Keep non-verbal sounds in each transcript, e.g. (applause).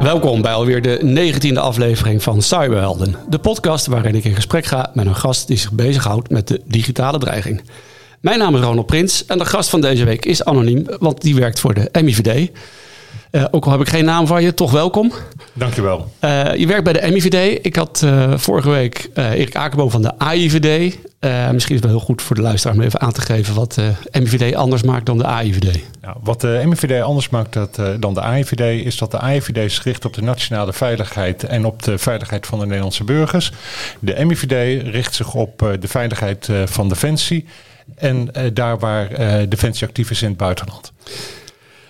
Welkom bij alweer de negentiende aflevering van Cyberhelden. De podcast waarin ik in gesprek ga met een gast die zich bezighoudt met de digitale dreiging. Mijn naam is Ronald Prins en de gast van deze week is anoniem, want die werkt voor de MIVD. Uh, ook al heb ik geen naam van je, toch welkom. Dankjewel. Uh, je werkt bij de MIVD. Ik had uh, vorige week Erik Akerboom van de AIVD. misschien is het wel heel goed voor de luisteraar om even aan te geven wat de MIVD anders maakt dan de AIVD. Nou, wat de MIVD anders maakt dat, dan de AIVD is dat de AIVD zich richt op de nationale veiligheid en op de veiligheid van de Nederlandse burgers. De MIVD richt zich op de veiligheid van Defensie en daar waar Defensie actief is in het buitenland.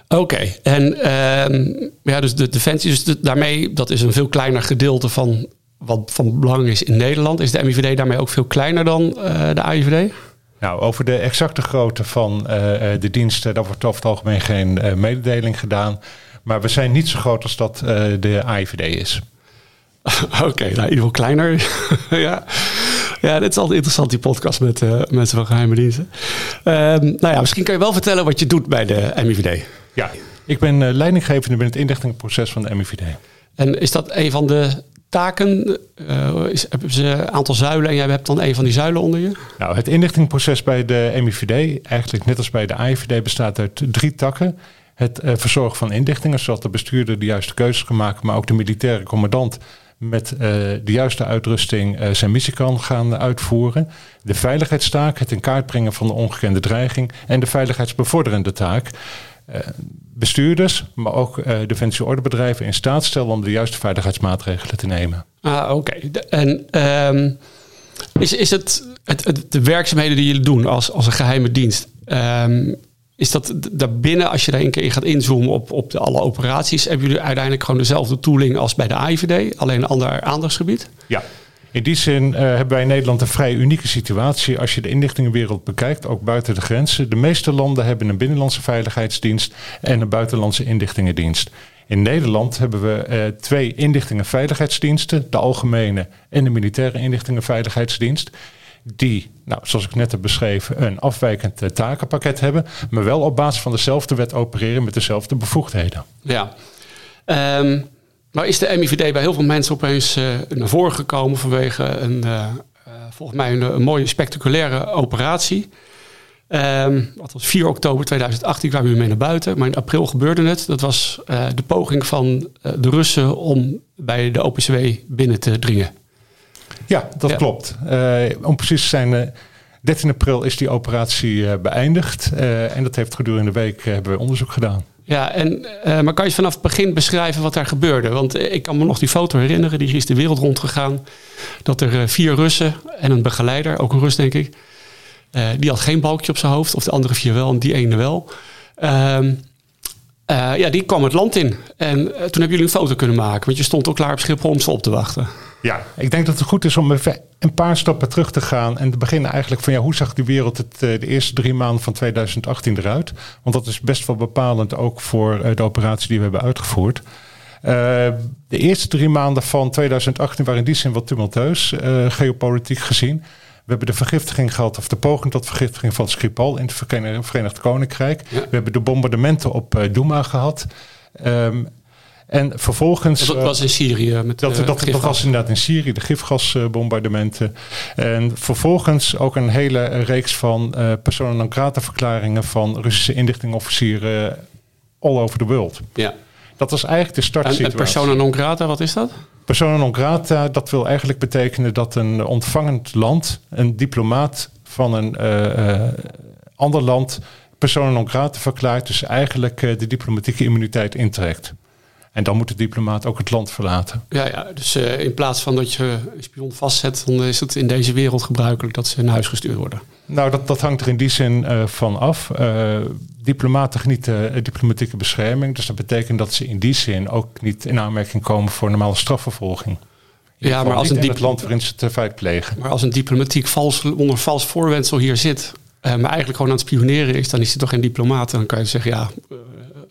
Oké, en uh, ja, dus de defensie, dus daarmee, dat is een veel kleiner gedeelte van wat van belang is in Nederland. Is de MIVD daarmee ook veel kleiner dan uh, de AIVD? Nou, over de exacte grootte van uh, de diensten, daar wordt over het algemeen geen mededeling gedaan. Maar we zijn niet zo groot als dat de AIVD is. (laughs) Oké, okay, nou in ieder geval kleiner. (laughs) ja. ja, dit is altijd interessant, die podcast met mensen van geheime diensten. Uh, nou ja, misschien kan je wel vertellen wat je doet bij de MIVD. Ja, ik ben uh, leidinggevende binnen het inlichtingenproces van de MIVD. En is dat een van de taken? Uh, is, hebben ze een aantal zuilen en jij hebt dan een van die zuilen onder je? Nou, het inlichtingproces bij de MIVD, eigenlijk net als bij de AIVD, bestaat uit drie takken. Het uh, verzorgen van inlichtingen, zodat de bestuurder de juiste keuzes kan maken, maar ook de militaire commandant met uh, de juiste uitrusting uh, zijn missie kan gaan uitvoeren. De veiligheidstaak, het in kaart brengen van de ongekende dreiging. En de veiligheidsbevorderende taak. Uh, bestuurders, maar ook defensieordebedrijven in staat stellen om de juiste veiligheidsmaatregelen te nemen. Ah, oké. Okay. En um, is, is het, het, het, de werkzaamheden die jullie doen als, als een geheime dienst? Um, is dat daarbinnen, als je daar een keer in gaat inzoomen op, op de alle operaties, hebben jullie uiteindelijk gewoon dezelfde tooling als bij de AIVD, alleen een ander aandachtsgebied? Ja. In die zin uh, hebben wij in Nederland een vrij unieke situatie als je de inlichtingenwereld bekijkt, ook buiten de grenzen. De meeste landen hebben een binnenlandse veiligheidsdienst en een buitenlandse inlichtingendienst. In Nederland hebben we uh, twee inlichtingenveiligheidsdiensten, de algemene en de militaire inlichtingenveiligheidsdienst die, nou, zoals ik net heb beschreven, een afwijkend uh, takenpakket hebben, maar wel op basis van dezelfde wet opereren met dezelfde bevoegdheden. Ja. Um, maar is de MIVD bij heel veel mensen opeens uh, naar voren gekomen vanwege een, uh, volgens mij een, een, mooie spectaculaire operatie? Um, dat was 4 oktober 2018 kwamen we mee naar buiten, maar in april gebeurde het. Dat was de poging van de Russen om bij de OPCW binnen te dringen. Ja, dat ja. klopt. Om precies te zijn, uh, 13 april is die operatie beëindigd. En dat heeft gedurende de week hebben we onderzoek gedaan. Ja, en, maar kan je vanaf het begin beschrijven wat daar gebeurde? Want ik kan me nog die foto herinneren, die is de wereld rondgegaan. Dat er vier Russen en een begeleider, ook een Rus denk ik. die had geen balkje op zijn hoofd, of de andere vier wel en die ene wel. Ehm, ja, die kwam het land in. En toen hebben jullie een foto kunnen maken, want je stond ook klaar op Schiphol om ze op te wachten. Ja, ik denk dat het goed is om even een paar stappen terug te gaan en te beginnen eigenlijk van ja, hoe zag die wereld het de eerste drie maanden van 2018 eruit? Want dat is best wel bepalend ook voor de operatie die we hebben uitgevoerd. Uh, de eerste drie maanden van 2018 waren in die zin wat tumultueus, uh, geopolitiek gezien. We hebben de vergiftiging gehad, of de poging tot vergiftiging van Skripal in het Verenigd Koninkrijk. Ja. We hebben de bombardementen op uh, Douma gehad. Um, en vervolgens. Dat was in Syrië. Met dat, dat, dat, was inderdaad in Syrië, de gifgasbombardementen. En vervolgens ook een hele reeks van uh, persona non grata verklaringen van Russische inlichtingofficieren all over the world. Ja. Dat was eigenlijk de startsituatie. En, en persona non grata, wat is dat? Persona non grata, dat wil eigenlijk betekenen dat een ontvangend land, een diplomaat van een uh, ander land, persona non grata verklaart, dus eigenlijk de diplomatieke immuniteit intrekt. En dan moet de diplomaat ook het land verlaten. Ja, ja dus uh, in plaats van dat je een spion vastzet, dan is het in deze wereld gebruikelijk dat ze naar huis gestuurd worden. Nou, dat, dat hangt er in die zin uh, van af. Uh, diplomaten genieten diplomatieke bescherming. Dus dat betekent dat ze in die zin ook niet in aanmerking komen voor normale strafvervolging. Ja, maar als een in het land waarin ze het feit plegen. Maar als een diplomatiek vals, onder vals voorwendsel hier zit, maar eigenlijk gewoon aan het spioneren is, dan is hij toch geen diplomaat. Dan kan je zeggen, ja,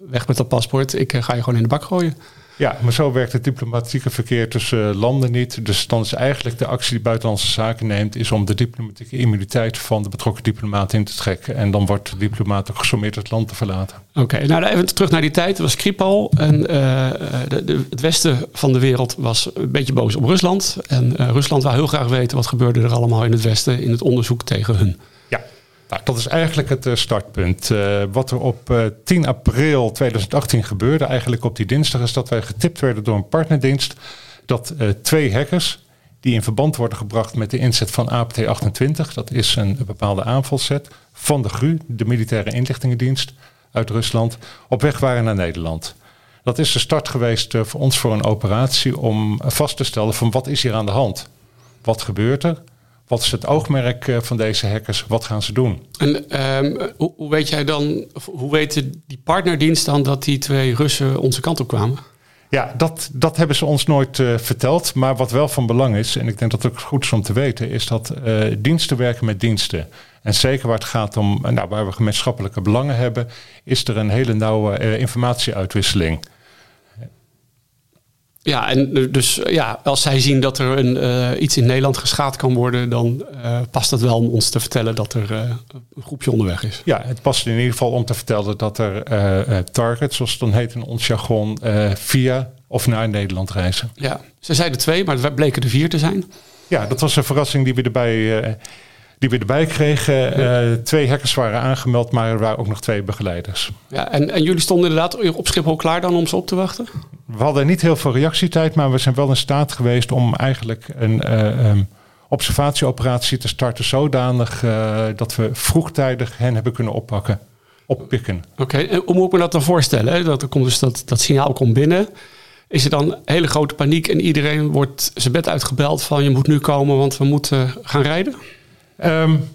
weg met dat paspoort, ik ga je gewoon in de bak gooien. Ja, maar zo werkt het diplomatieke verkeer tussen landen niet. Dus dan is eigenlijk de actie die Buitenlandse Zaken neemt, is om de diplomatieke immuniteit van de betrokken diplomaat in te trekken. En dan wordt de diplomaat ook gesommeerd het land te verlaten. Oké, nou even terug naar die tijd. Het was Kripal en uh, de, de, het westen van de wereld was een beetje boos op Rusland. En uh, Rusland wou heel graag weten wat gebeurde er allemaal in het westen in het onderzoek tegen hun. Nou, dat is eigenlijk het uh, startpunt. Uh, wat er op uh, 10 april 2018 gebeurde, eigenlijk op die dinsdag, is dat wij getipt werden door een partnerdienst dat twee hackers, die in verband worden gebracht met de inzet van APT-28, dat is een, een bepaalde aanvalset, van de GRU, de militaire inlichtingendienst uit Rusland, op weg waren naar Nederland. Dat is de start geweest voor ons voor een operatie om vast te stellen van wat is hier aan de hand? Wat gebeurt er? Wat is het oogmerk eh, van deze hackers? Wat gaan ze doen? En um, hoe, hoe, weet jij dan, hoe weten die partnerdienst dan dat die twee Russen onze kant op kwamen? Ja, dat, dat hebben ze ons nooit uh, verteld. Maar wat wel van belang is, en ik denk dat het ook goed is om te weten, is dat uh, diensten werken met diensten. En zeker waar het gaat om, nou, waar we gemeenschappelijke belangen hebben, is er een hele nauwe uh, informatieuitwisseling. Ja, en dus ja, als zij zien dat er een, uh, iets in Nederland geschaad kan worden, dan uh, past het wel om ons te vertellen dat er uh, een groepje onderweg is. Ja, het past in ieder geval om te vertellen dat er targets, zoals het dan heet in ons jargon, via of naar Nederland reizen. Ja, ze zeiden twee, maar het bleken er vier te zijn. Ja, dat was een verrassing die we erbij die we erbij kregen. Uh, twee hackers waren aangemeld, maar er waren ook nog twee begeleiders. Ja, en, en jullie stonden inderdaad op Schiphol klaar dan om ze op te wachten? We hadden niet heel veel reactietijd, maar we zijn wel in staat geweest om eigenlijk een uh, um, observatieoperatie te starten zodanig uh, dat we vroegtijdig hen hebben kunnen oppakken, oppikken. Oké, okay. en hoe moet ik me dat dan voorstellen? Hè? Dat er komt dus dat, dat signaal komt binnen. Is er dan hele grote paniek en iedereen wordt zijn bed uitgebeld van je moet nu komen, want we moeten gaan rijden? Um,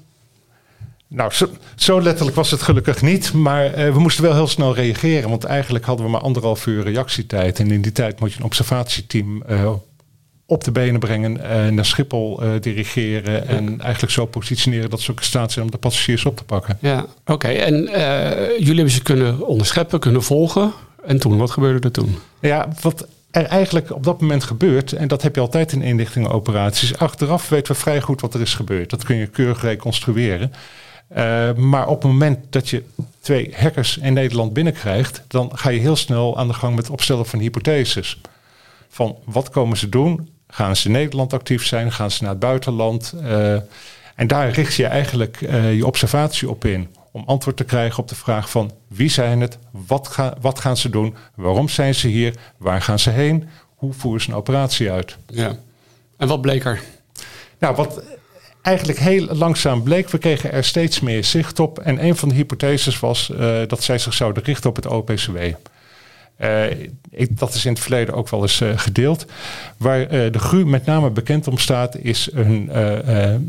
nou, zo, zo, letterlijk was het gelukkig niet. Maar uh, we moesten wel heel snel reageren. Want eigenlijk hadden we maar anderhalf uur reactietijd. En in die tijd moet je een observatieteam uh, op de benen brengen. Uh, naar Schiphol dirigeren. En eigenlijk zo positioneren dat ze ook in staat zijn om de passagiers op te pakken. Ja, oké. Okay. En jullie hebben ze kunnen onderscheppen, kunnen volgen. En toen, wat gebeurde er toen? Ja, wat er eigenlijk op dat moment gebeurt, en dat heb je altijd in inlichtingenoperaties, achteraf weten we vrij goed wat er is gebeurd. Dat kun je keurig reconstrueren. Uh, maar op het moment dat je twee hackers in Nederland binnenkrijgt, dan ga je heel snel aan de gang met het opstellen van hypotheses. Van wat komen ze doen? Gaan ze in Nederland actief zijn? Gaan ze naar het buitenland? Uh, en daar richt je eigenlijk uh, je observatie op in om antwoord te krijgen op de vraag van wie zijn het, wat, ga, wat gaan ze doen, waarom zijn ze hier, waar gaan ze heen, hoe voeren ze een operatie uit. Ja. En wat bleek er? Nou, wat eigenlijk heel langzaam bleek, we kregen er steeds meer zicht op. En een van de hypotheses was uh, dat zij zich zouden richten op het OPCW. Ik, dat is in het verleden ook wel eens uh, gedeeld. Waar uh, de GRU met name bekend om staat, is hun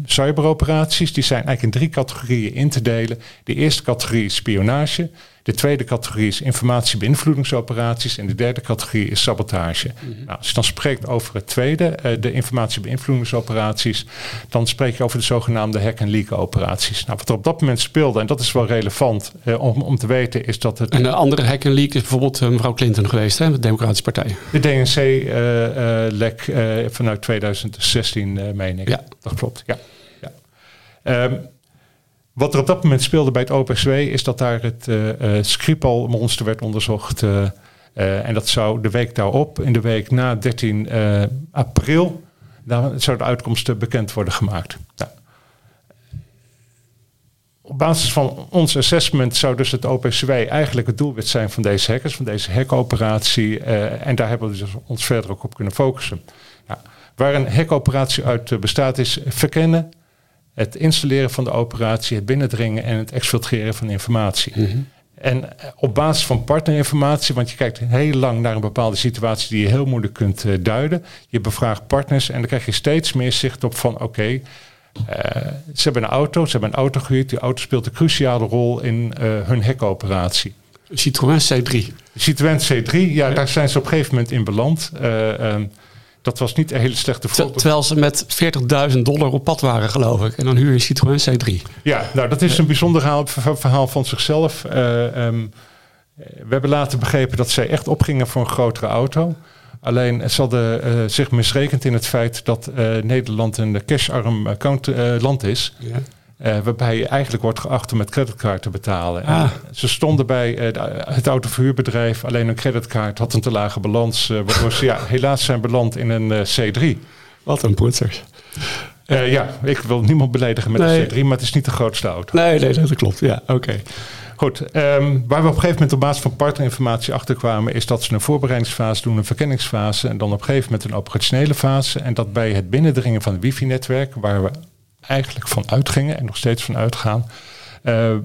cyberoperaties. Die zijn eigenlijk in drie categorieën in te delen. De eerste categorie is spionage. De tweede categorie is informatiebeïnvloedingsoperaties. En de derde categorie is sabotage. Mm-hmm. nou, als je dan spreekt over het tweede, uh, de informatiebeïnvloedingsoperaties, dan spreek je over de zogenaamde hack-and-leak operaties. Nou, wat er op dat moment speelde, en dat is wel relevant uh, om, om te weten, is dat het. En de andere hack-and-leak is bijvoorbeeld uh, mevrouw Clinton geweest, hè, de Democratische Partij. De DNC-lek vanuit 2016, meen ik. Ja. Dat klopt, ja. ja. Um, wat er op dat moment speelde bij het OPSW is dat daar het uh, uh, Skripal-monster werd onderzocht. Uh, en dat zou de week daarop, in de week na 13 april, dan zou de uitkomsten bekend worden gemaakt. Op basis van ons assessment zou dus het OPCW eigenlijk het doelwit zijn van deze hackers, van deze hackoperatie. en daar hebben we dus ons verder ook op kunnen focussen. Nou, waar een hackoperatie uit bestaat is verkennen, het installeren van de operatie, het binnendringen en het exfiltreren van informatie. Mm-hmm. En eh, op basis van partnerinformatie, want je kijkt heel lang naar een bepaalde situatie die je heel moeilijk kunt uh, duiden. Je bevraagt partners en dan krijg je steeds meer zicht op van oké, okay, uh, ze hebben een auto, ze hebben een auto gehuurd. Die auto speelt een cruciale rol in uh, hun hackoperatie. Citroën C3. Citroën C3, ja, ja, daar zijn ze op een gegeven moment in beland. Um, Dat was niet een hele slechte voorbeeld. Terwijl ze met 40.000 dollar op pad waren, geloof ik. En dan huur je Citroën C3. Ja, nou dat is een bijzonder verhaal van zichzelf. Uh, um, we hebben later begrepen dat zij echt opgingen voor een grotere auto. Alleen ze hadden uh, zich misrekend in het feit dat uh, Nederland een casharm account, land is. Ja. Uh, waarbij je eigenlijk wordt geacht om met creditcard te betalen. Ah. Ze stonden bij uh, het autoverhuurbedrijf, alleen een creditcard had een te lage balans, uh, waardoor ze ja, (laughs) helaas zijn beland in een C3. Wat een poetsers. ja, ik wil niemand beledigen met een C3, maar het is niet de grootste auto. Nee, nee dat klopt. Ja, oké. Goed, um, waar we op een gegeven moment op basis van partnerinformatie achterkwamen, is dat ze een voorbereidingsfase doen, een verkenningsfase en dan op een gegeven moment een operationele fase. En dat bij het binnendringen van het wifi-netwerk, waar we eigenlijk van uitgingen en nog steeds van uitgaan. Uh,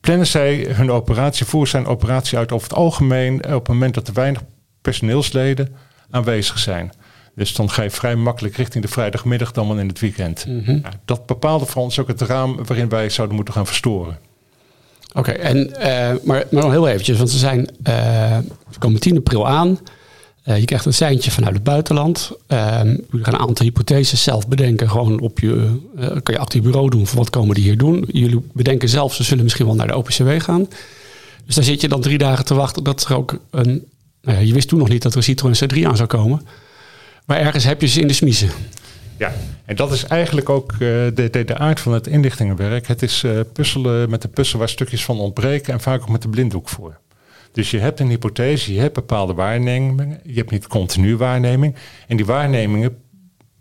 plannen zij hun operatie, voeren zijn operatie uit over het algemeen op het moment dat er weinig personeelsleden aanwezig zijn. Dus dan ga je vrij makkelijk richting de vrijdagmiddag dan wel in het weekend. Mhm. dat bepaalde voor ons ook het raam waarin wij zouden moeten gaan verstoren. Oké, en uh, maar, maar nog heel eventjes, want ze zijn, uh, ze komen 10 april aan. Uh, je krijgt een seintje vanuit het buitenland. Uh, jullie gaan een aantal hypotheses zelf bedenken. Gewoon op je, uh, kan je je bureau doen. Voor wat komen die hier doen? Jullie bedenken zelf, ze zullen misschien wel naar de OPCW gaan. Dus daar zit je dan drie dagen te wachten dat er ook een... Nou ja, je wist toen nog niet dat er een Citroën C3 aan zou komen. Maar ergens heb je ze in de smiezen. Ja, en dat is eigenlijk ook uh, de, de, de, aard van het inlichtingenwerk. Het is puzzelen met de puzzel waar stukjes van ontbreken en vaak ook met de blinddoek voor. Dus je hebt een hypothese, je hebt bepaalde waarnemingen, je hebt niet continu waarneming. En die waarnemingen,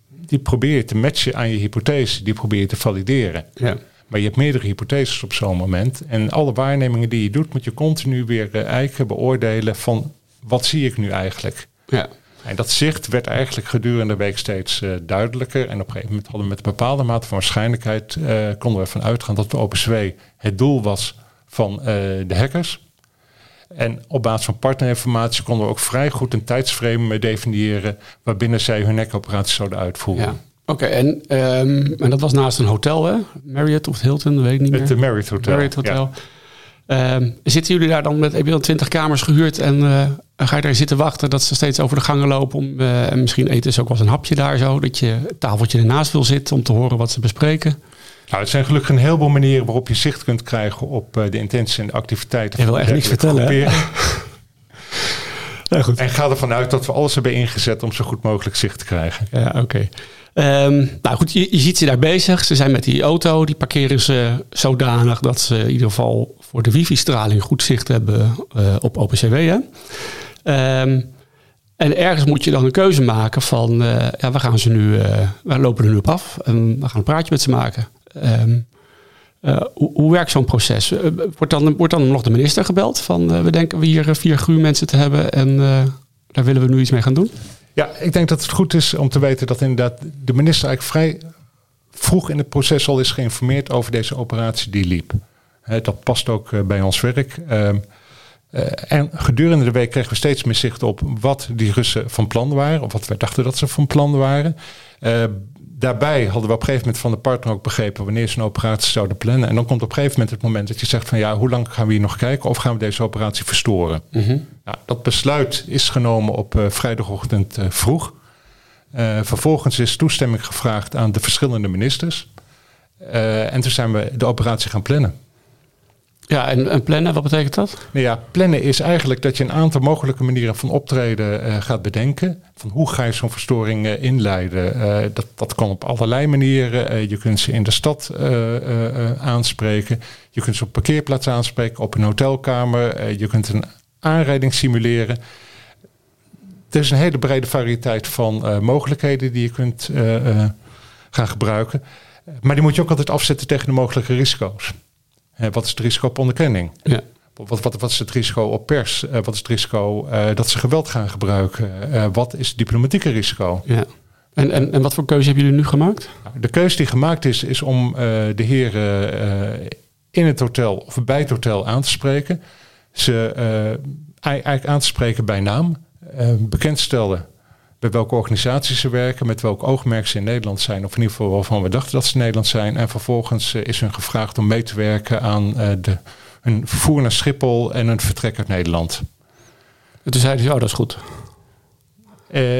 die probeer je te matchen aan je hypothese, die probeer je te valideren. Ja. Maar je hebt meerdere hypotheses op zo'n moment. En alle waarnemingen die je doet, moet je continu weer uh, eiken, beoordelen van wat zie ik nu eigenlijk. Ja. En dat zicht werd eigenlijk gedurende de week steeds uh, duidelijker. En op een gegeven moment hadden we met een bepaalde mate van waarschijnlijkheid... Uh, konden we ervan uitgaan dat de OpenSW het doel was van de hackers. En op basis van partnerinformatie konden we ook vrij goed een tijdsframe definiëren waarbinnen zij hun nekoperatie zouden uitvoeren. Ja. Oké, en, um, en dat was naast een hotel, hè? Marriott of Hilton, weet ik niet meer. Het Marriott Hotel. Marriott Hotel. Um, zitten jullie daar dan met, heb je dan twintig kamers gehuurd en uh, ga je daar zitten wachten dat ze steeds over de gangen lopen? Om, uh, en misschien eten ze ook wel eens een hapje daar zo, dat je het tafeltje ernaast wil zitten om te horen wat ze bespreken? Nou, het zijn gelukkig een heleboel manieren waarop je zicht kunt krijgen op uh, de intenties en de activiteiten. Je wil echt niks vertellen. ja, (laughs) goed. En ga ervan uit dat we alles hebben ingezet om zo goed mogelijk zicht te krijgen. Ja, oké. Okay. Um, nou goed, je, je, ziet ze daar bezig. Ze zijn met die auto, die parkeren ze zodanig dat ze in ieder geval voor de wifi-straling goed zicht hebben uh, op OpenCW. Hè? Um, en ergens moet je dan een keuze maken van, uh, ja, we gaan ze nu, uh, we lopen er nu op af en we gaan een praatje met ze maken. Um, uh, hoe, werkt zo'n proces? Uh, wordt, dan, wordt dan nog de minister gebeld van uh, we denken we hier vier mensen te hebben en daar willen we nu iets mee gaan doen? Ja, ik denk dat het goed is om te weten dat inderdaad de minister eigenlijk vrij vroeg in het proces al is geïnformeerd over deze operatie die liep. dat past ook bij ons werk. Ehm, en gedurende de week kregen we steeds meer zicht op wat die Russen van plan waren, of wat wij dachten dat ze van plan waren daarbij hadden we op een gegeven moment van de partner ook begrepen wanneer ze een operatie zouden plannen. En dan komt op een gegeven moment het moment dat je zegt van ja, hoe lang gaan we hier nog kijken of gaan we deze operatie verstoren? Nou, dat besluit is genomen op uh, vrijdagochtend uh, vroeg. Uh, vervolgens is toestemming gevraagd aan de verschillende ministers. en toen zijn we de operatie gaan plannen. Ja, en, en, plannen, wat betekent dat? Nou ja, plannen is eigenlijk dat je een aantal mogelijke manieren van optreden uh, gaat bedenken. Van hoe ga je zo'n verstoring uh, inleiden? Uh, dat, dat kan op allerlei manieren. je kunt ze in de stad aanspreken. Je kunt ze op parkeerplaats aanspreken, op een hotelkamer. je kunt een aanrijding simuleren. Er is een hele brede variëteit van mogelijkheden die je kunt gaan gebruiken. Maar die moet je ook altijd afzetten tegen de mogelijke risico's wat is het risico op onderkenning? Ja. Wat, wat, wat, is het risico op pers? Uh, wat is het risico uh, dat ze geweld gaan gebruiken? Uh, wat is het diplomatieke risico? Ja. En, en, en wat voor keuze hebben jullie nu gemaakt? Nou, de keuze die gemaakt is, is om de heren in het hotel of bij het hotel aan te spreken. Ze eigenlijk aan te spreken bij naam. bekendstellen bij welke organisaties ze werken, met welk oogmerk ze in Nederland zijn, of in ieder geval waarvan we dachten dat ze in Nederland zijn. En vervolgens eh, is hun gevraagd om mee te werken aan uh, de, hun vervoer naar Schiphol en een vertrek uit Nederland. En toen zeiden ze, oh dat is goed.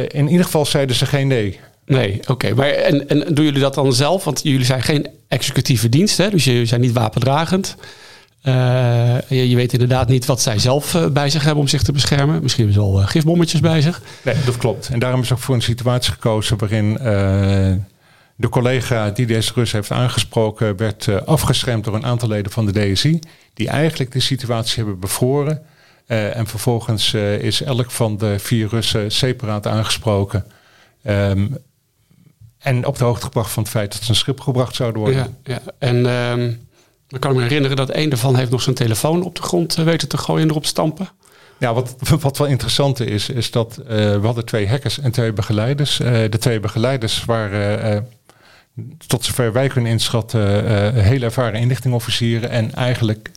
in ieder geval zeiden ze geen nee. Nee, oké. Maar en, en doen jullie dat dan zelf? Want jullie zijn geen executieve dienst, hè? dus jullie zijn niet wapendragend. Uh, je, je, weet inderdaad niet wat zij zelf uh, bij zich hebben om zich te beschermen. Misschien hebben ze wel uh, gifbommetjes bij zich. Nee, dat klopt. En daarom is ook voor een situatie gekozen waarin de collega die deze Rus heeft aangesproken werd afgeschermd door een aantal leden van de DSI. Die eigenlijk de situatie hebben bevroren. en vervolgens is elk van de vier Russen separaat aangesproken. Um, en op de hoogte gebracht van het feit dat ze een schip gebracht zouden worden. Ja, ja. en um, dan kan ik me herinneren dat een ervan heeft nog zijn telefoon op de grond eh, weten te gooien en erop stampen. Ja, wat, (laughs) wat wel interessant is, is dat uh, we hadden twee hackers en twee begeleiders. Uh, de twee begeleiders waren, tot zover wij kunnen inschatten, hele ervaren inlichtingofficieren. En eigenlijk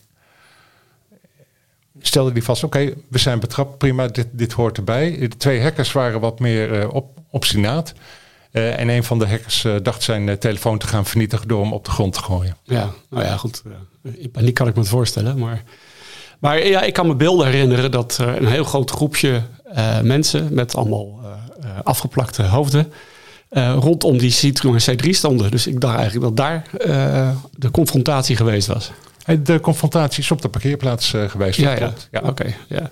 stelden die vast, oké, we zijn betrapt, prima, dit, dit hoort erbij. De twee hackers waren wat meer op, obstinaat. Uh, en een van de hackers uh, dacht zijn uh, telefoon te gaan vernietigen door hem op de grond te gooien. Ja, nou ja, goed. in paniek kan ik me het voorstellen. Maar, maar ja, ik kan me beelden herinneren dat een heel groot groepje mensen met allemaal afgeplakte hoofden rondom die Citroën C3 stonden. Dus ik dacht eigenlijk dat daar de confrontatie geweest was. De confrontatie is op de parkeerplaats geweest. Ja, ja. ja. oké. ja.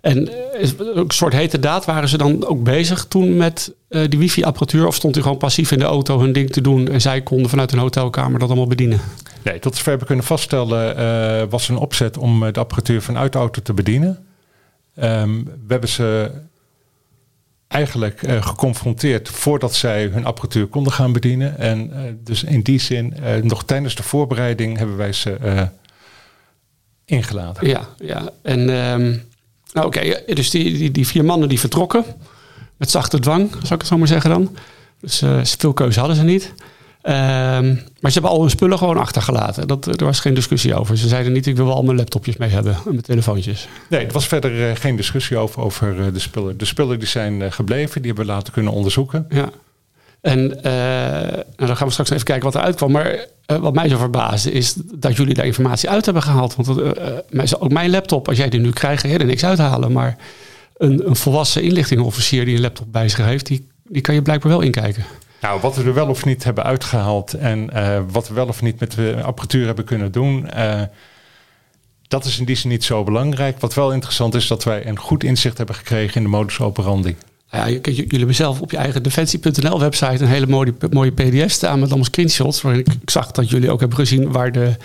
En eh, een soort hete daad waren ze dan ook bezig toen met uh, die wifi-apparatuur? Of stond u gewoon passief in de auto hun ding te doen en zij konden vanuit een hotelkamer dat allemaal bedienen? Nee, tot zover we kunnen vaststellen uh, was een opzet om de apparatuur vanuit de auto te bedienen. Um, we hebben ze eigenlijk uh, geconfronteerd voordat zij hun apparatuur konden gaan bedienen. En dus in die zin, nog tijdens de voorbereiding hebben wij ze ingeladen. Ja, ja. en... Um nou, oké, dus die, die, die, vier mannen die vertrokken met zachte dwang, zou ik het zo maar zeggen dan. Dus uh, veel keuze hadden ze niet. Ehm, maar ze hebben al hun spullen gewoon achtergelaten. Dat, er was geen discussie over. Ze zeiden niet, ik wil wel al mijn laptopjes mee hebben en mijn telefoontjes. Nee, er was verder uh, geen discussie over, over uh, de spullen. De spullen die zijn gebleven, die hebben we laten kunnen onderzoeken. Ja. En uh, nou, dan gaan we straks even kijken wat er uitkwam. Maar uh, wat mij zo verbaasde is dat jullie daar informatie uit hebben gehaald. Want uh, ook mijn laptop, als jij die nu krijgt, ga je er niks uithalen. Maar een, een volwassen inlichtingofficier die een laptop bij zich heeft, die, die kan je blijkbaar wel inkijken. Nou, wat we er wel of niet hebben uitgehaald en wat we wel of niet met de apparatuur hebben kunnen doen, dat is in die zin niet zo belangrijk. Wat wel interessant is, dat wij een goed inzicht hebben gekregen in de modus operandi. Ja, jullie hebben zelf op je eigen defensie.nl website een hele mooie, mooie pdf staan met allemaal screenshots. Waarin ik, ik zag dat jullie ook hebben gezien waar de,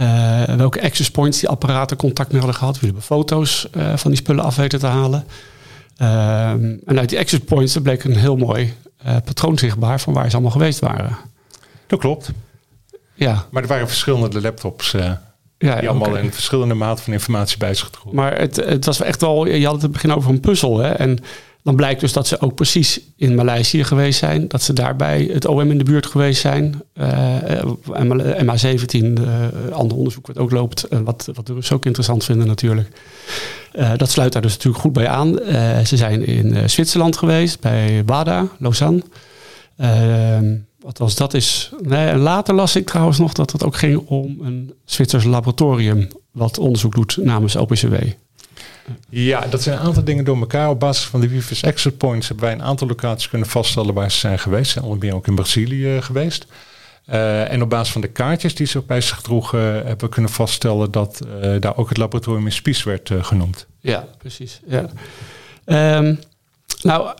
uh, welke access points die apparaten contact mee hadden gehad. Jullie hebben foto's uh, van die spullen af weten te halen. Uh, en uit die access points bleek een heel mooi uh, patroon zichtbaar van waar ze allemaal geweest waren. Dat klopt. Ja. Maar er waren verschillende laptops. Ja, die allemaal okay. een verschillende mate van informatie bij zich. Maar het, het was echt wel, je had het begin over een puzzel. Hè? En dan blijkt dus dat ze ook precies in Maleisië geweest zijn. Dat ze daarbij het OM in de buurt geweest zijn. Uh, MA17, uh, ander onderzoek wat ook loopt. Uh, wat, wat de Russen ook interessant vinden natuurlijk. Uh, dat sluit daar dus natuurlijk goed bij aan. Uh, ze zijn in Zwitserland geweest, bij WADA, Lausanne. Ehm, was dat is. Nee, later las ik trouwens nog dat het ook ging om een Zwitsers laboratorium. wat onderzoek doet namens OPCW. Ja, dat zijn een aantal dingen door elkaar. Op basis van de Wifis Exit Points hebben wij een aantal locaties kunnen vaststellen waar ze zijn geweest. Ze zijn onder meer ook in Brazilië geweest. Uh, en op basis van de kaartjes die ze bij zich droegen, hebben we kunnen vaststellen dat uh, daar ook het laboratorium in Spies werd uh, genoemd. Ja, precies. Ja. Um, nou,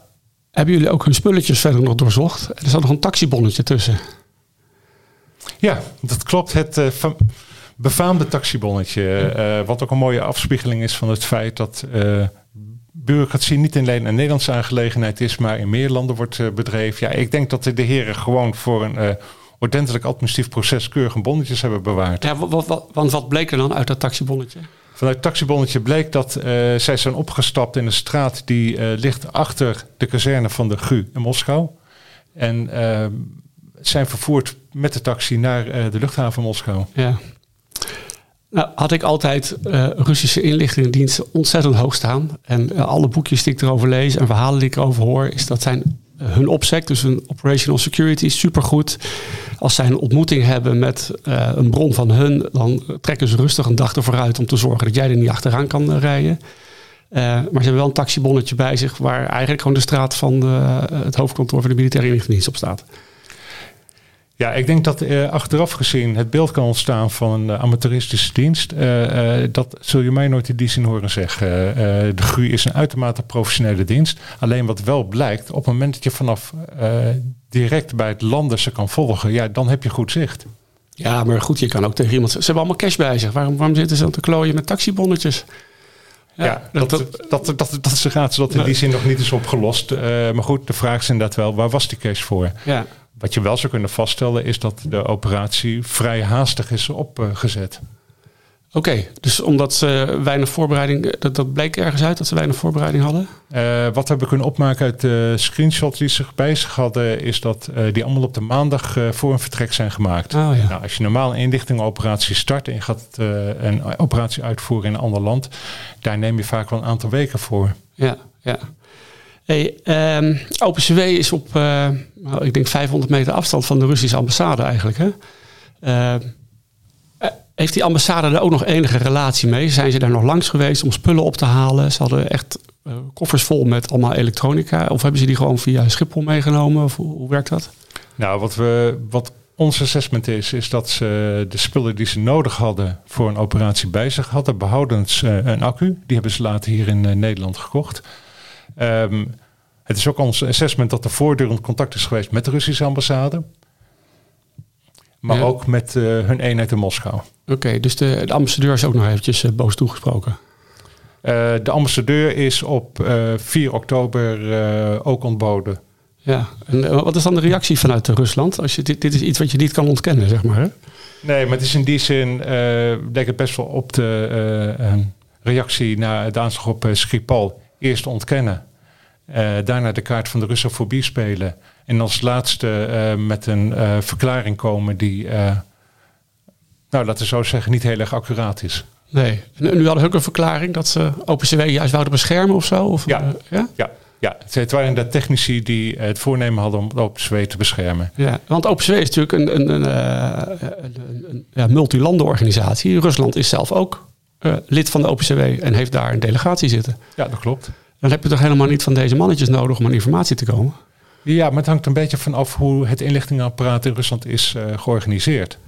hebben jullie ook hun spulletjes verder nog doorzocht? Er zat nog een taxibonnetje tussen. Ja, dat klopt. Het befaamde taxibonnetje. Uh, wat ook een mooie afspiegeling is van het feit dat uh, bureaucratie niet alleen een Nederlandse aangelegenheid is, maar in meer landen wordt uh, bedreven. Ja, ik denk dat de heren gewoon voor een ordentelijk administratief proces keurig bonnetjes hebben bewaard. Ja, wat, wat, want wat bleek er dan uit dat taxibonnetje? Vanuit het taxibonnetje bleek dat zij zijn opgestapt in een straat die ligt achter de kazerne van de GU in Moskou. En zijn vervoerd met de taxi naar de luchthaven Moskou. Ja. Nou, had ik altijd uh, Russische inlichtingendiensten ontzettend hoog staan. En uh, alle boekjes die ik erover lees en verhalen die ik erover hoor, is dat zijn hun opsec, dus hun operational security, supergoed. Als zij een ontmoeting hebben met een bron van hun, dan trekken ze rustig een dag ervoor uit om te zorgen dat jij er niet achteraan kan rijden. maar ze hebben wel een taxibonnetje bij zich waar eigenlijk gewoon de straat van het hoofdkantoor van de militaire inlichtingendienst op staat. Ja, ik denk dat uh, achteraf gezien het beeld kan ontstaan van een uh, amateuristische dienst. Uh, dat zul je mij nooit in die zin horen zeggen. de GRU is een uitermate professionele dienst. Alleen wat wel blijkt, op het moment dat je vanaf direct bij het landen ze kan volgen, ja, dan heb je goed zicht. Ja, maar goed, je kan ook tegen iemand. Ze hebben allemaal cash bij zich. Waarom, waarom zitten ze dan te klooien met taxibonnetjes? Ja, ja dat, dat, dat, dat, dat, is de gratis dat in die zin nog niet is opgelost. maar goed, de vraag is inderdaad wel, waar was die cash voor? Ja. Wat je wel zou kunnen vaststellen is dat de operatie vrij haastig is opgezet. Oké, dus omdat ze weinig voorbereiding, dat, dat bleek ergens uit dat ze weinig voorbereiding hadden? Uh, wat we hebben kunnen opmaken uit de screenshots die ze bij zich hadden, is dat uh, die allemaal op de maandag uh, voor een vertrek zijn gemaakt. Oh, ja. nou, als je normaal een inlichtingenoperatie start en je gaat een operatie uitvoeren in een ander land, daar neem je vaak wel een aantal weken voor. Ja, ja. Hey, um, OpenCW is op, uh, ik denk 500 meter afstand van de Russische ambassade eigenlijk. Hè? Uh, heeft die ambassade er ook nog enige relatie mee? Zijn ze daar nog langs geweest om spullen op te halen? Ze hadden echt uh, koffers vol met allemaal elektronica. Of hebben ze die gewoon via Schiphol meegenomen? Hoe werkt dat? Nou, wat, we, wat ons assessment is, is dat ze de spullen die ze nodig hadden voor een operatie bij zich hadden. Behoudens een accu. Die hebben ze later hier in Nederland gekocht. Um, het is ook ons assessment dat er voortdurend contact is geweest met de Russische ambassade. Maar ook met uh, hun eenheid in Moskou. Oké, dus de, de, ambassadeur is ook nog eventjes uh, boos toegesproken. Uh, de ambassadeur is op 4 oktober ook ontboden. Ja, en wat is dan de reactie vanuit Rusland? Als je, dit, dit is iets wat je niet kan ontkennen, zeg maar. Hè? Nee, maar het is in die zin, denk ik best wel op de reactie na de aanslag op Skripal eerst ontkennen. Uh, daarna de kaart van de Russofobie spelen. En als laatste uh, met een uh, verklaring komen die, nou laten we zo zeggen, niet heel erg accuraat is. Nee. En nu hadden ze ook een verklaring dat ze OpenCW juist wouden beschermen of zo? Of, ja. ja? ja. Ja, het waren de technici die het voornemen hadden om OpenCW te beschermen. Ja, want OpenCW is natuurlijk een, een, een, een, een ja, multilandenorganisatie. Rusland is zelf ook lid van de OpenCW en heeft daar een delegatie zitten. Ja, dat klopt. Dan heb je toch helemaal niet van deze mannetjes nodig om aan informatie te komen? Ja, maar het hangt een beetje vanaf hoe het inlichtingenapparaat in Rusland is uh, georganiseerd.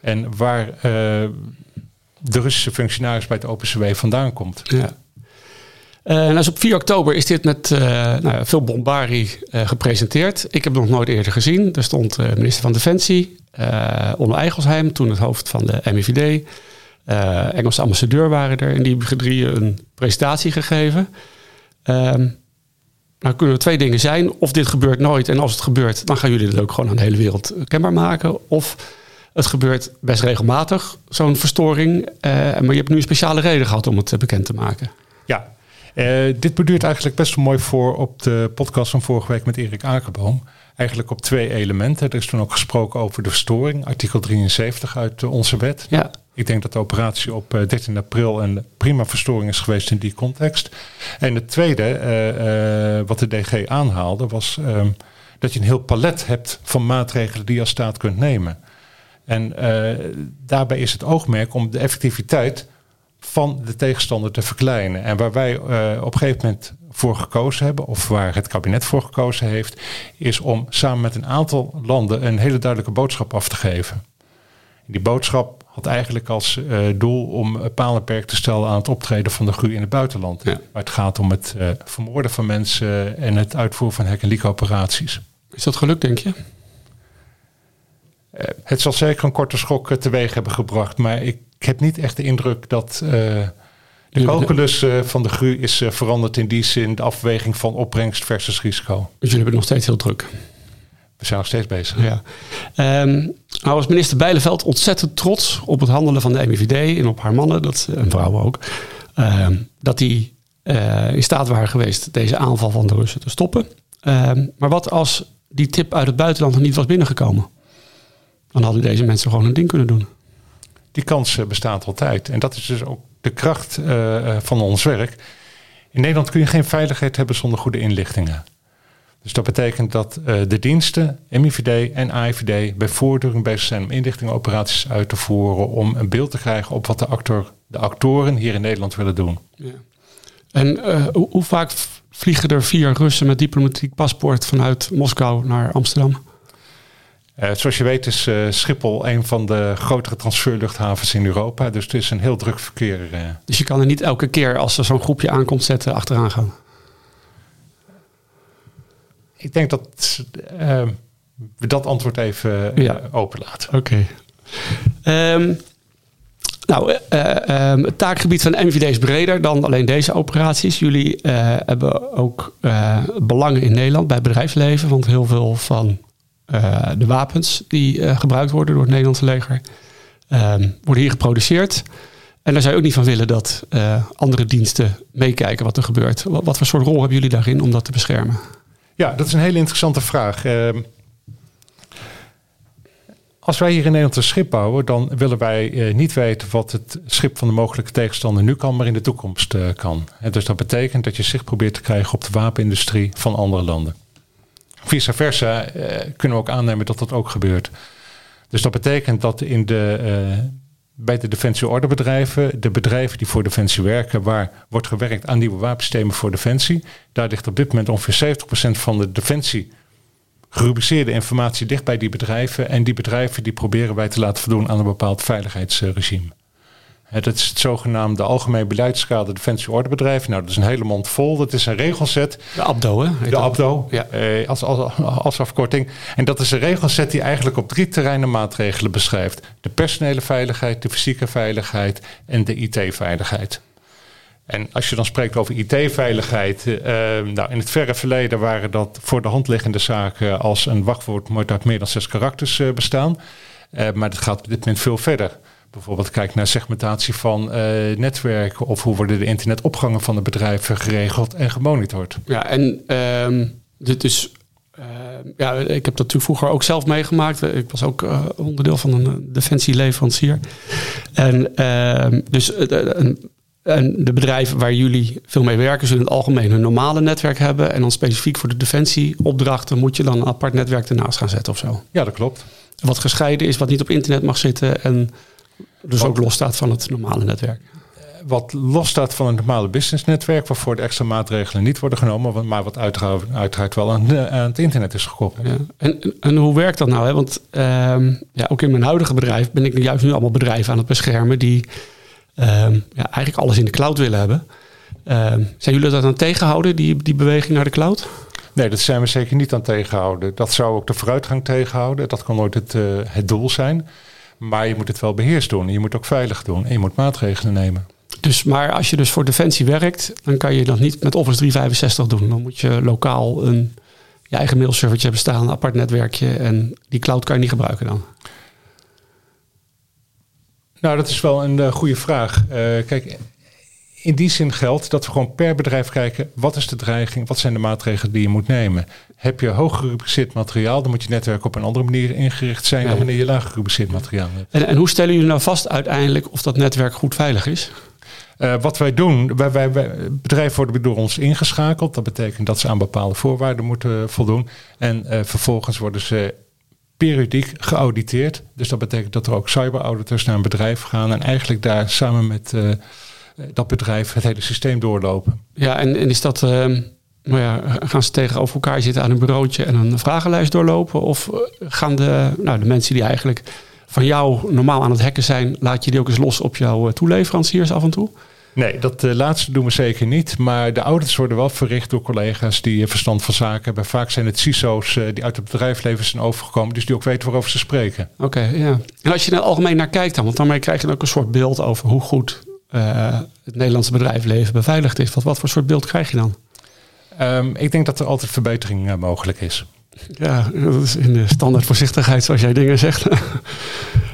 En waar uh, de Russische functionaris bij het OpenCW vandaan komt. Ja. Uh, als op 4 oktober is dit met nou, veel bombarie gepresenteerd. Ik heb het nog nooit eerder gezien. Er stond minister van Defensie, Onno Eigelsheim, toen het hoofd van de MIVD. Engelse ambassadeur waren er en die hebben drieën een presentatie gegeven. Um, nou kunnen er twee dingen zijn. Of dit gebeurt nooit en als het gebeurt, dan gaan jullie het ook gewoon aan de hele wereld kenbaar maken. Of het gebeurt best regelmatig, zo'n verstoring. Uh, maar je hebt nu een speciale reden gehad om het bekend te maken. Ja, uh, dit beduurt eigenlijk best wel mooi voor op de podcast van vorige week met Erik Akerboom. Eigenlijk op twee elementen. Er is toen ook gesproken over de verstoring, artikel 73 uit onze wet. Ja. Ik denk dat de operatie op 13 eh, april een prima verstoring is geweest in die context. En het tweede, uh, uh, wat de DG aanhaalde, was um, dat je een heel palet hebt van maatregelen die je als staat kunt nemen. En daarbij is het oogmerk om de effectiviteit van de tegenstander te verkleinen. En waar wij op een gegeven moment voor gekozen hebben, of waar het kabinet voor gekozen heeft, is om samen met een aantal landen een hele duidelijke boodschap af te geven. Die boodschap had eigenlijk als uh, doel om paal en perk te stellen aan het optreden van de GU in het buitenland. Ja. Maar het gaat om het uh, vermoorden van mensen en het uitvoeren van hek- en liek-operaties. Is dat gelukt, denk je? Het zal zeker een korte schok teweeg hebben gebracht, maar ik heb niet echt de indruk dat de calculus van de GU is veranderd in die zin de afweging van opbrengst versus risico. Dus jullie hebben nog steeds heel druk. We zijn nog steeds bezig. Ja. Um, nou was minister Bijleveld ontzettend trots op het handelen van de MIVD en op haar mannen, dat, en vrouwen ook. Um, dat die uh, in staat waren geweest deze aanval van de Russen te stoppen. Um, maar wat als die tip uit het buitenland nog niet was binnengekomen? Dan hadden deze mensen gewoon hun ding kunnen doen. Die kans uh, bestaat altijd. En dat is dus ook de kracht uh, van ons werk. In Nederland kun je geen veiligheid hebben zonder goede inlichtingen. Dus dat betekent dat uh, de diensten, MIVD en AIVD, bij voortdurend bezig zijn om inlichtingenoperaties uit te voeren. om een beeld te krijgen op wat de, actor, de actoren hier in Nederland willen doen. Ja. En hoe, hoe vaak vliegen er vier Russen met diplomatiek paspoort vanuit Moskou naar Amsterdam? Uh, zoals je weet is Schiphol een van de grotere transferluchthavens in Europa. Dus het is een heel druk verkeer. Dus je kan er niet elke keer als er zo'n groepje aankomt zetten achteraan gaan? Ik denk dat we dat antwoord even ja. openlaten. Oké. Okay. Um, nou, um, het taakgebied van MVD is breder dan alleen deze operaties. Jullie hebben ook belangen in Nederland bij bedrijfsleven. Want heel veel van de wapens die gebruikt worden door het Nederlandse leger, um, worden hier geproduceerd. En daar zou je ook niet van willen dat andere diensten meekijken wat er gebeurt. Wat, wat, voor soort rol hebben jullie daarin om dat te beschermen? Ja, dat is een hele interessante vraag. Ehm, als wij hier in Nederland een schip bouwen, dan willen wij niet weten wat het schip van de mogelijke tegenstander nu kan, maar in de toekomst kan. En dus dat betekent dat je zicht probeert te krijgen op de wapenindustrie van andere landen. Vice versa eh, kunnen we ook aannemen dat dat ook gebeurt. Dus dat betekent dat in de, bij de defensieordebedrijven, de bedrijven die voor Defensie werken, waar wordt gewerkt aan nieuwe wapensystemen voor Defensie, daar ligt op dit moment ongeveer 70% van de Defensie gerubriceerde informatie dicht bij die bedrijven. En die bedrijven die proberen wij te laten voldoen aan een bepaald veiligheidsregime. Dat is het zogenaamde Algemeen Beleidskader Defensieordebedrijf. Nou, dat is een hele mond vol. Dat is een regelset. De ABDO, hè? De ABDO, ja. eh, als, als, als afkorting. En dat is een regelset die eigenlijk op drie terreinen maatregelen beschrijft. De personele veiligheid, de fysieke veiligheid en de IT-veiligheid. En als je dan spreekt over IT-veiligheid, uh, nou in het verre verleden waren dat voor de hand liggende zaken als een wachtwoord moet uit meer dan zes karakters uh, bestaan. Maar dat gaat op dit moment veel verder bijvoorbeeld kijkt naar segmentatie van uh, netwerken of hoe worden de internetopgangen van de bedrijven geregeld en gemonitord. Ja, en uh, dit is. Uh, ja, ik heb dat natuurlijk vroeger ook zelf meegemaakt. Ik was ook uh, onderdeel van een defensieleverancier. En ehm, dus en de bedrijven waar jullie veel mee werken, zullen in het algemeen een normale netwerk hebben. En dan specifiek voor de defensieopdrachten moet je dan een apart netwerk ernaast gaan zetten of zo. Ja, dat klopt. Wat gescheiden is, wat niet op internet mag zitten en dus ook los staat van het normale netwerk. Wat los staat van een normale businessnetwerk, waarvoor de extra maatregelen niet worden genomen, maar wat uiteraard, uiteraard wel aan, aan, het internet is gekoppeld. Ja. En, en hoe werkt dat nou? Hè? Want ehm, ja, ook in mijn huidige bedrijf ben ik juist nu allemaal bedrijven aan het beschermen die ehm, ja, eigenlijk alles in de cloud willen hebben. Ehm, zijn jullie dat aan tegenhouden, die, die beweging naar de cloud? Nee, dat zijn we zeker niet aan tegenhouden. Dat zou ook de vooruitgang tegenhouden. Dat kan nooit het, uh, het doel zijn. Maar je moet het wel beheerst doen. En je moet ook veilig doen. En je moet maatregelen nemen. Dus, maar als je dus voor Defensie werkt, dan kan je dat niet met Office 365 doen. Dan moet je lokaal een je eigen mailservertje hebben staan, een apart netwerkje. En die cloud kan je niet gebruiken dan. Nou, dat is wel een uh, goede vraag. Uh, kijk, in die zin geldt dat we gewoon per bedrijf kijken... wat is de dreiging, wat zijn de maatregelen die je moet nemen. Heb je hoog gerubriceerd materiaal... dan moet je netwerk op een andere manier ingericht zijn... dan wanneer je laag gerubriceerd materiaal hebt. En, en hoe stellen jullie nou vast uiteindelijk of dat netwerk goed veilig is? Uh, wat wij doen, wij, wij, wij, bedrijven worden door ons ingeschakeld. Dat betekent dat ze aan bepaalde voorwaarden moeten voldoen. En uh, vervolgens worden ze periodiek geauditeerd. Dus dat betekent dat er ook cyberauditors naar een bedrijf gaan... en eigenlijk daar samen met... Uh, dat bedrijf het hele systeem doorlopen. Ja, en, en is dat, uh, nou ja, gaan ze tegenover elkaar zitten aan een bureautje en een vragenlijst doorlopen? Of eh, gaan de, nou, de mensen die eigenlijk van jou normaal aan het hacken zijn, laat je die ook eens los op jouw eh, toeleveranciers af en toe? Nee, dat uh, laatste doen we zeker niet. Maar de audits worden wel verricht door collega's die verstand van zaken hebben. Vaak zijn het CISO's die uit het bedrijfsleven zijn overgekomen, dus die ook weten waarover ze spreken. Oké, ja. En als je er algemeen naar kijkt dan, want daarmee krijg je dan ook een soort beeld over hoe goed uh, het Nederlandse bedrijfsleven beveiligd is. Wat, wat voor soort beeld krijg je dan? Um, ik denk dat er altijd verbetering uh, mogelijk is. Ja, dat is in de standaard voorzichtigheid zoals jij dingen zegt.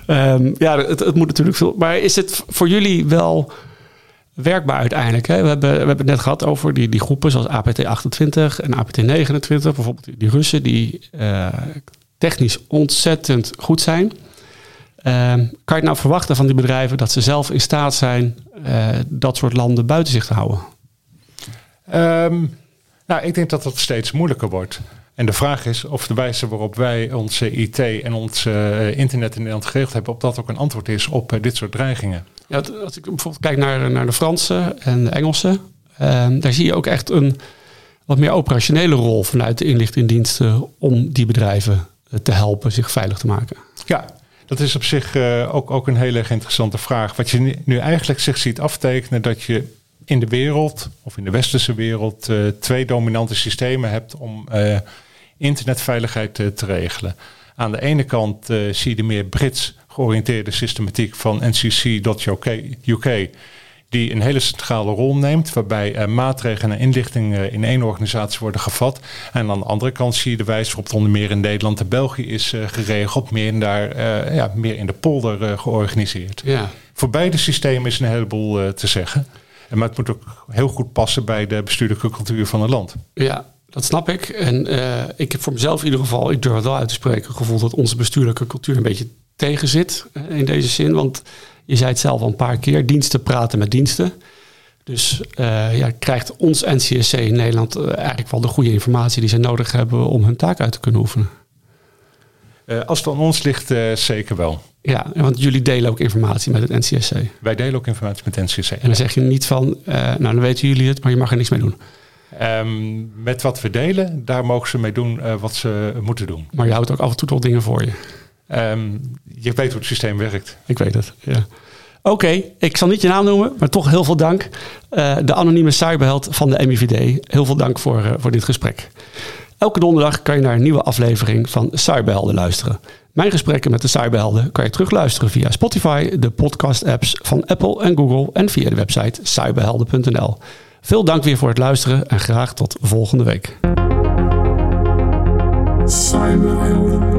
um, (laughs) ja, het, het, moet natuurlijk veel. Maar is het voor jullie wel werkbaar uiteindelijk? Hè? We, hebben, we hebben het net gehad over die, die groepen zoals APT28 en APT29. Bijvoorbeeld die Russen die uh, technisch ontzettend goed zijn. Ehm, kan je nou verwachten van die bedrijven dat ze zelf in staat zijn uh, dat soort landen buiten zich te houden? Um, nou, ik denk dat dat steeds moeilijker wordt. En de vraag is of de wijze waarop wij onze IT en ons uh, internet in Nederland geregeld hebben, op dat ook een antwoord is op uh, dit soort dreigingen. Ja, als ik bijvoorbeeld kijk naar, naar de Fransen en de Engelsen, Ehm, daar zie je ook echt een wat meer operationele rol vanuit de inlichtingendiensten om die bedrijven eh, te helpen zich veilig te maken. Ja, dat is op zich uh, ook, ook een hele interessante vraag. Wat je nu eigenlijk zich ziet aftekenen, dat je in de wereld, of in de westerse wereld, uh, twee dominante systemen hebt om uh, internetveiligheid te regelen. Aan de ene kant zie je de meer Brits georiënteerde systematiek van NCC.UK, die een hele centrale rol neemt, waarbij uh, maatregelen en inlichtingen in één organisatie worden gevat. En aan de andere kant zie je de wijze waarop onder meer in Nederland en België is uh, geregeld, meer in, daar, uh, ja, meer in de polder georganiseerd. Ja. Voor beide systemen is een heleboel te zeggen. Maar het moet ook heel goed passen bij de bestuurlijke cultuur van het land. Ja, dat snap ik. En ik heb voor mezelf in ieder geval, ik durf het wel uit te spreken, gevoeld dat onze bestuurlijke cultuur een beetje tegen zit in deze zin. Want je zei het zelf al een paar keer, diensten praten met diensten. Dus uh, ja, krijgt ons NCSC in Nederland uh, eigenlijk wel de goede informatie die ze nodig hebben om hun taak uit te kunnen oefenen? Uh, als het aan ons ligt, zeker wel. Ja, want jullie delen ook informatie met het NCSC. Wij delen ook informatie met het NCSC. En dan zeg je niet van, nou dan weten jullie het, maar je mag er niks mee doen. Um, met wat we delen, daar mogen ze mee doen wat ze moeten doen. Maar je houdt ook af en toe toch dingen voor je. Um, je weet hoe het systeem werkt. Ik weet het, ja. Oké, ik zal niet je naam noemen, maar toch heel veel dank. Uh, de anonieme cyberheld van de MIVD. Heel veel dank voor, uh, voor dit gesprek. Elke donderdag kan je naar een nieuwe aflevering van Cyberhelden luisteren. Mijn gesprekken met de cyberhelden kan je terugluisteren via Spotify, de podcast-apps van Apple en Google en via de website cyberhelden.nl. Veel dank weer voor het luisteren en graag tot volgende week. Cyberhelden.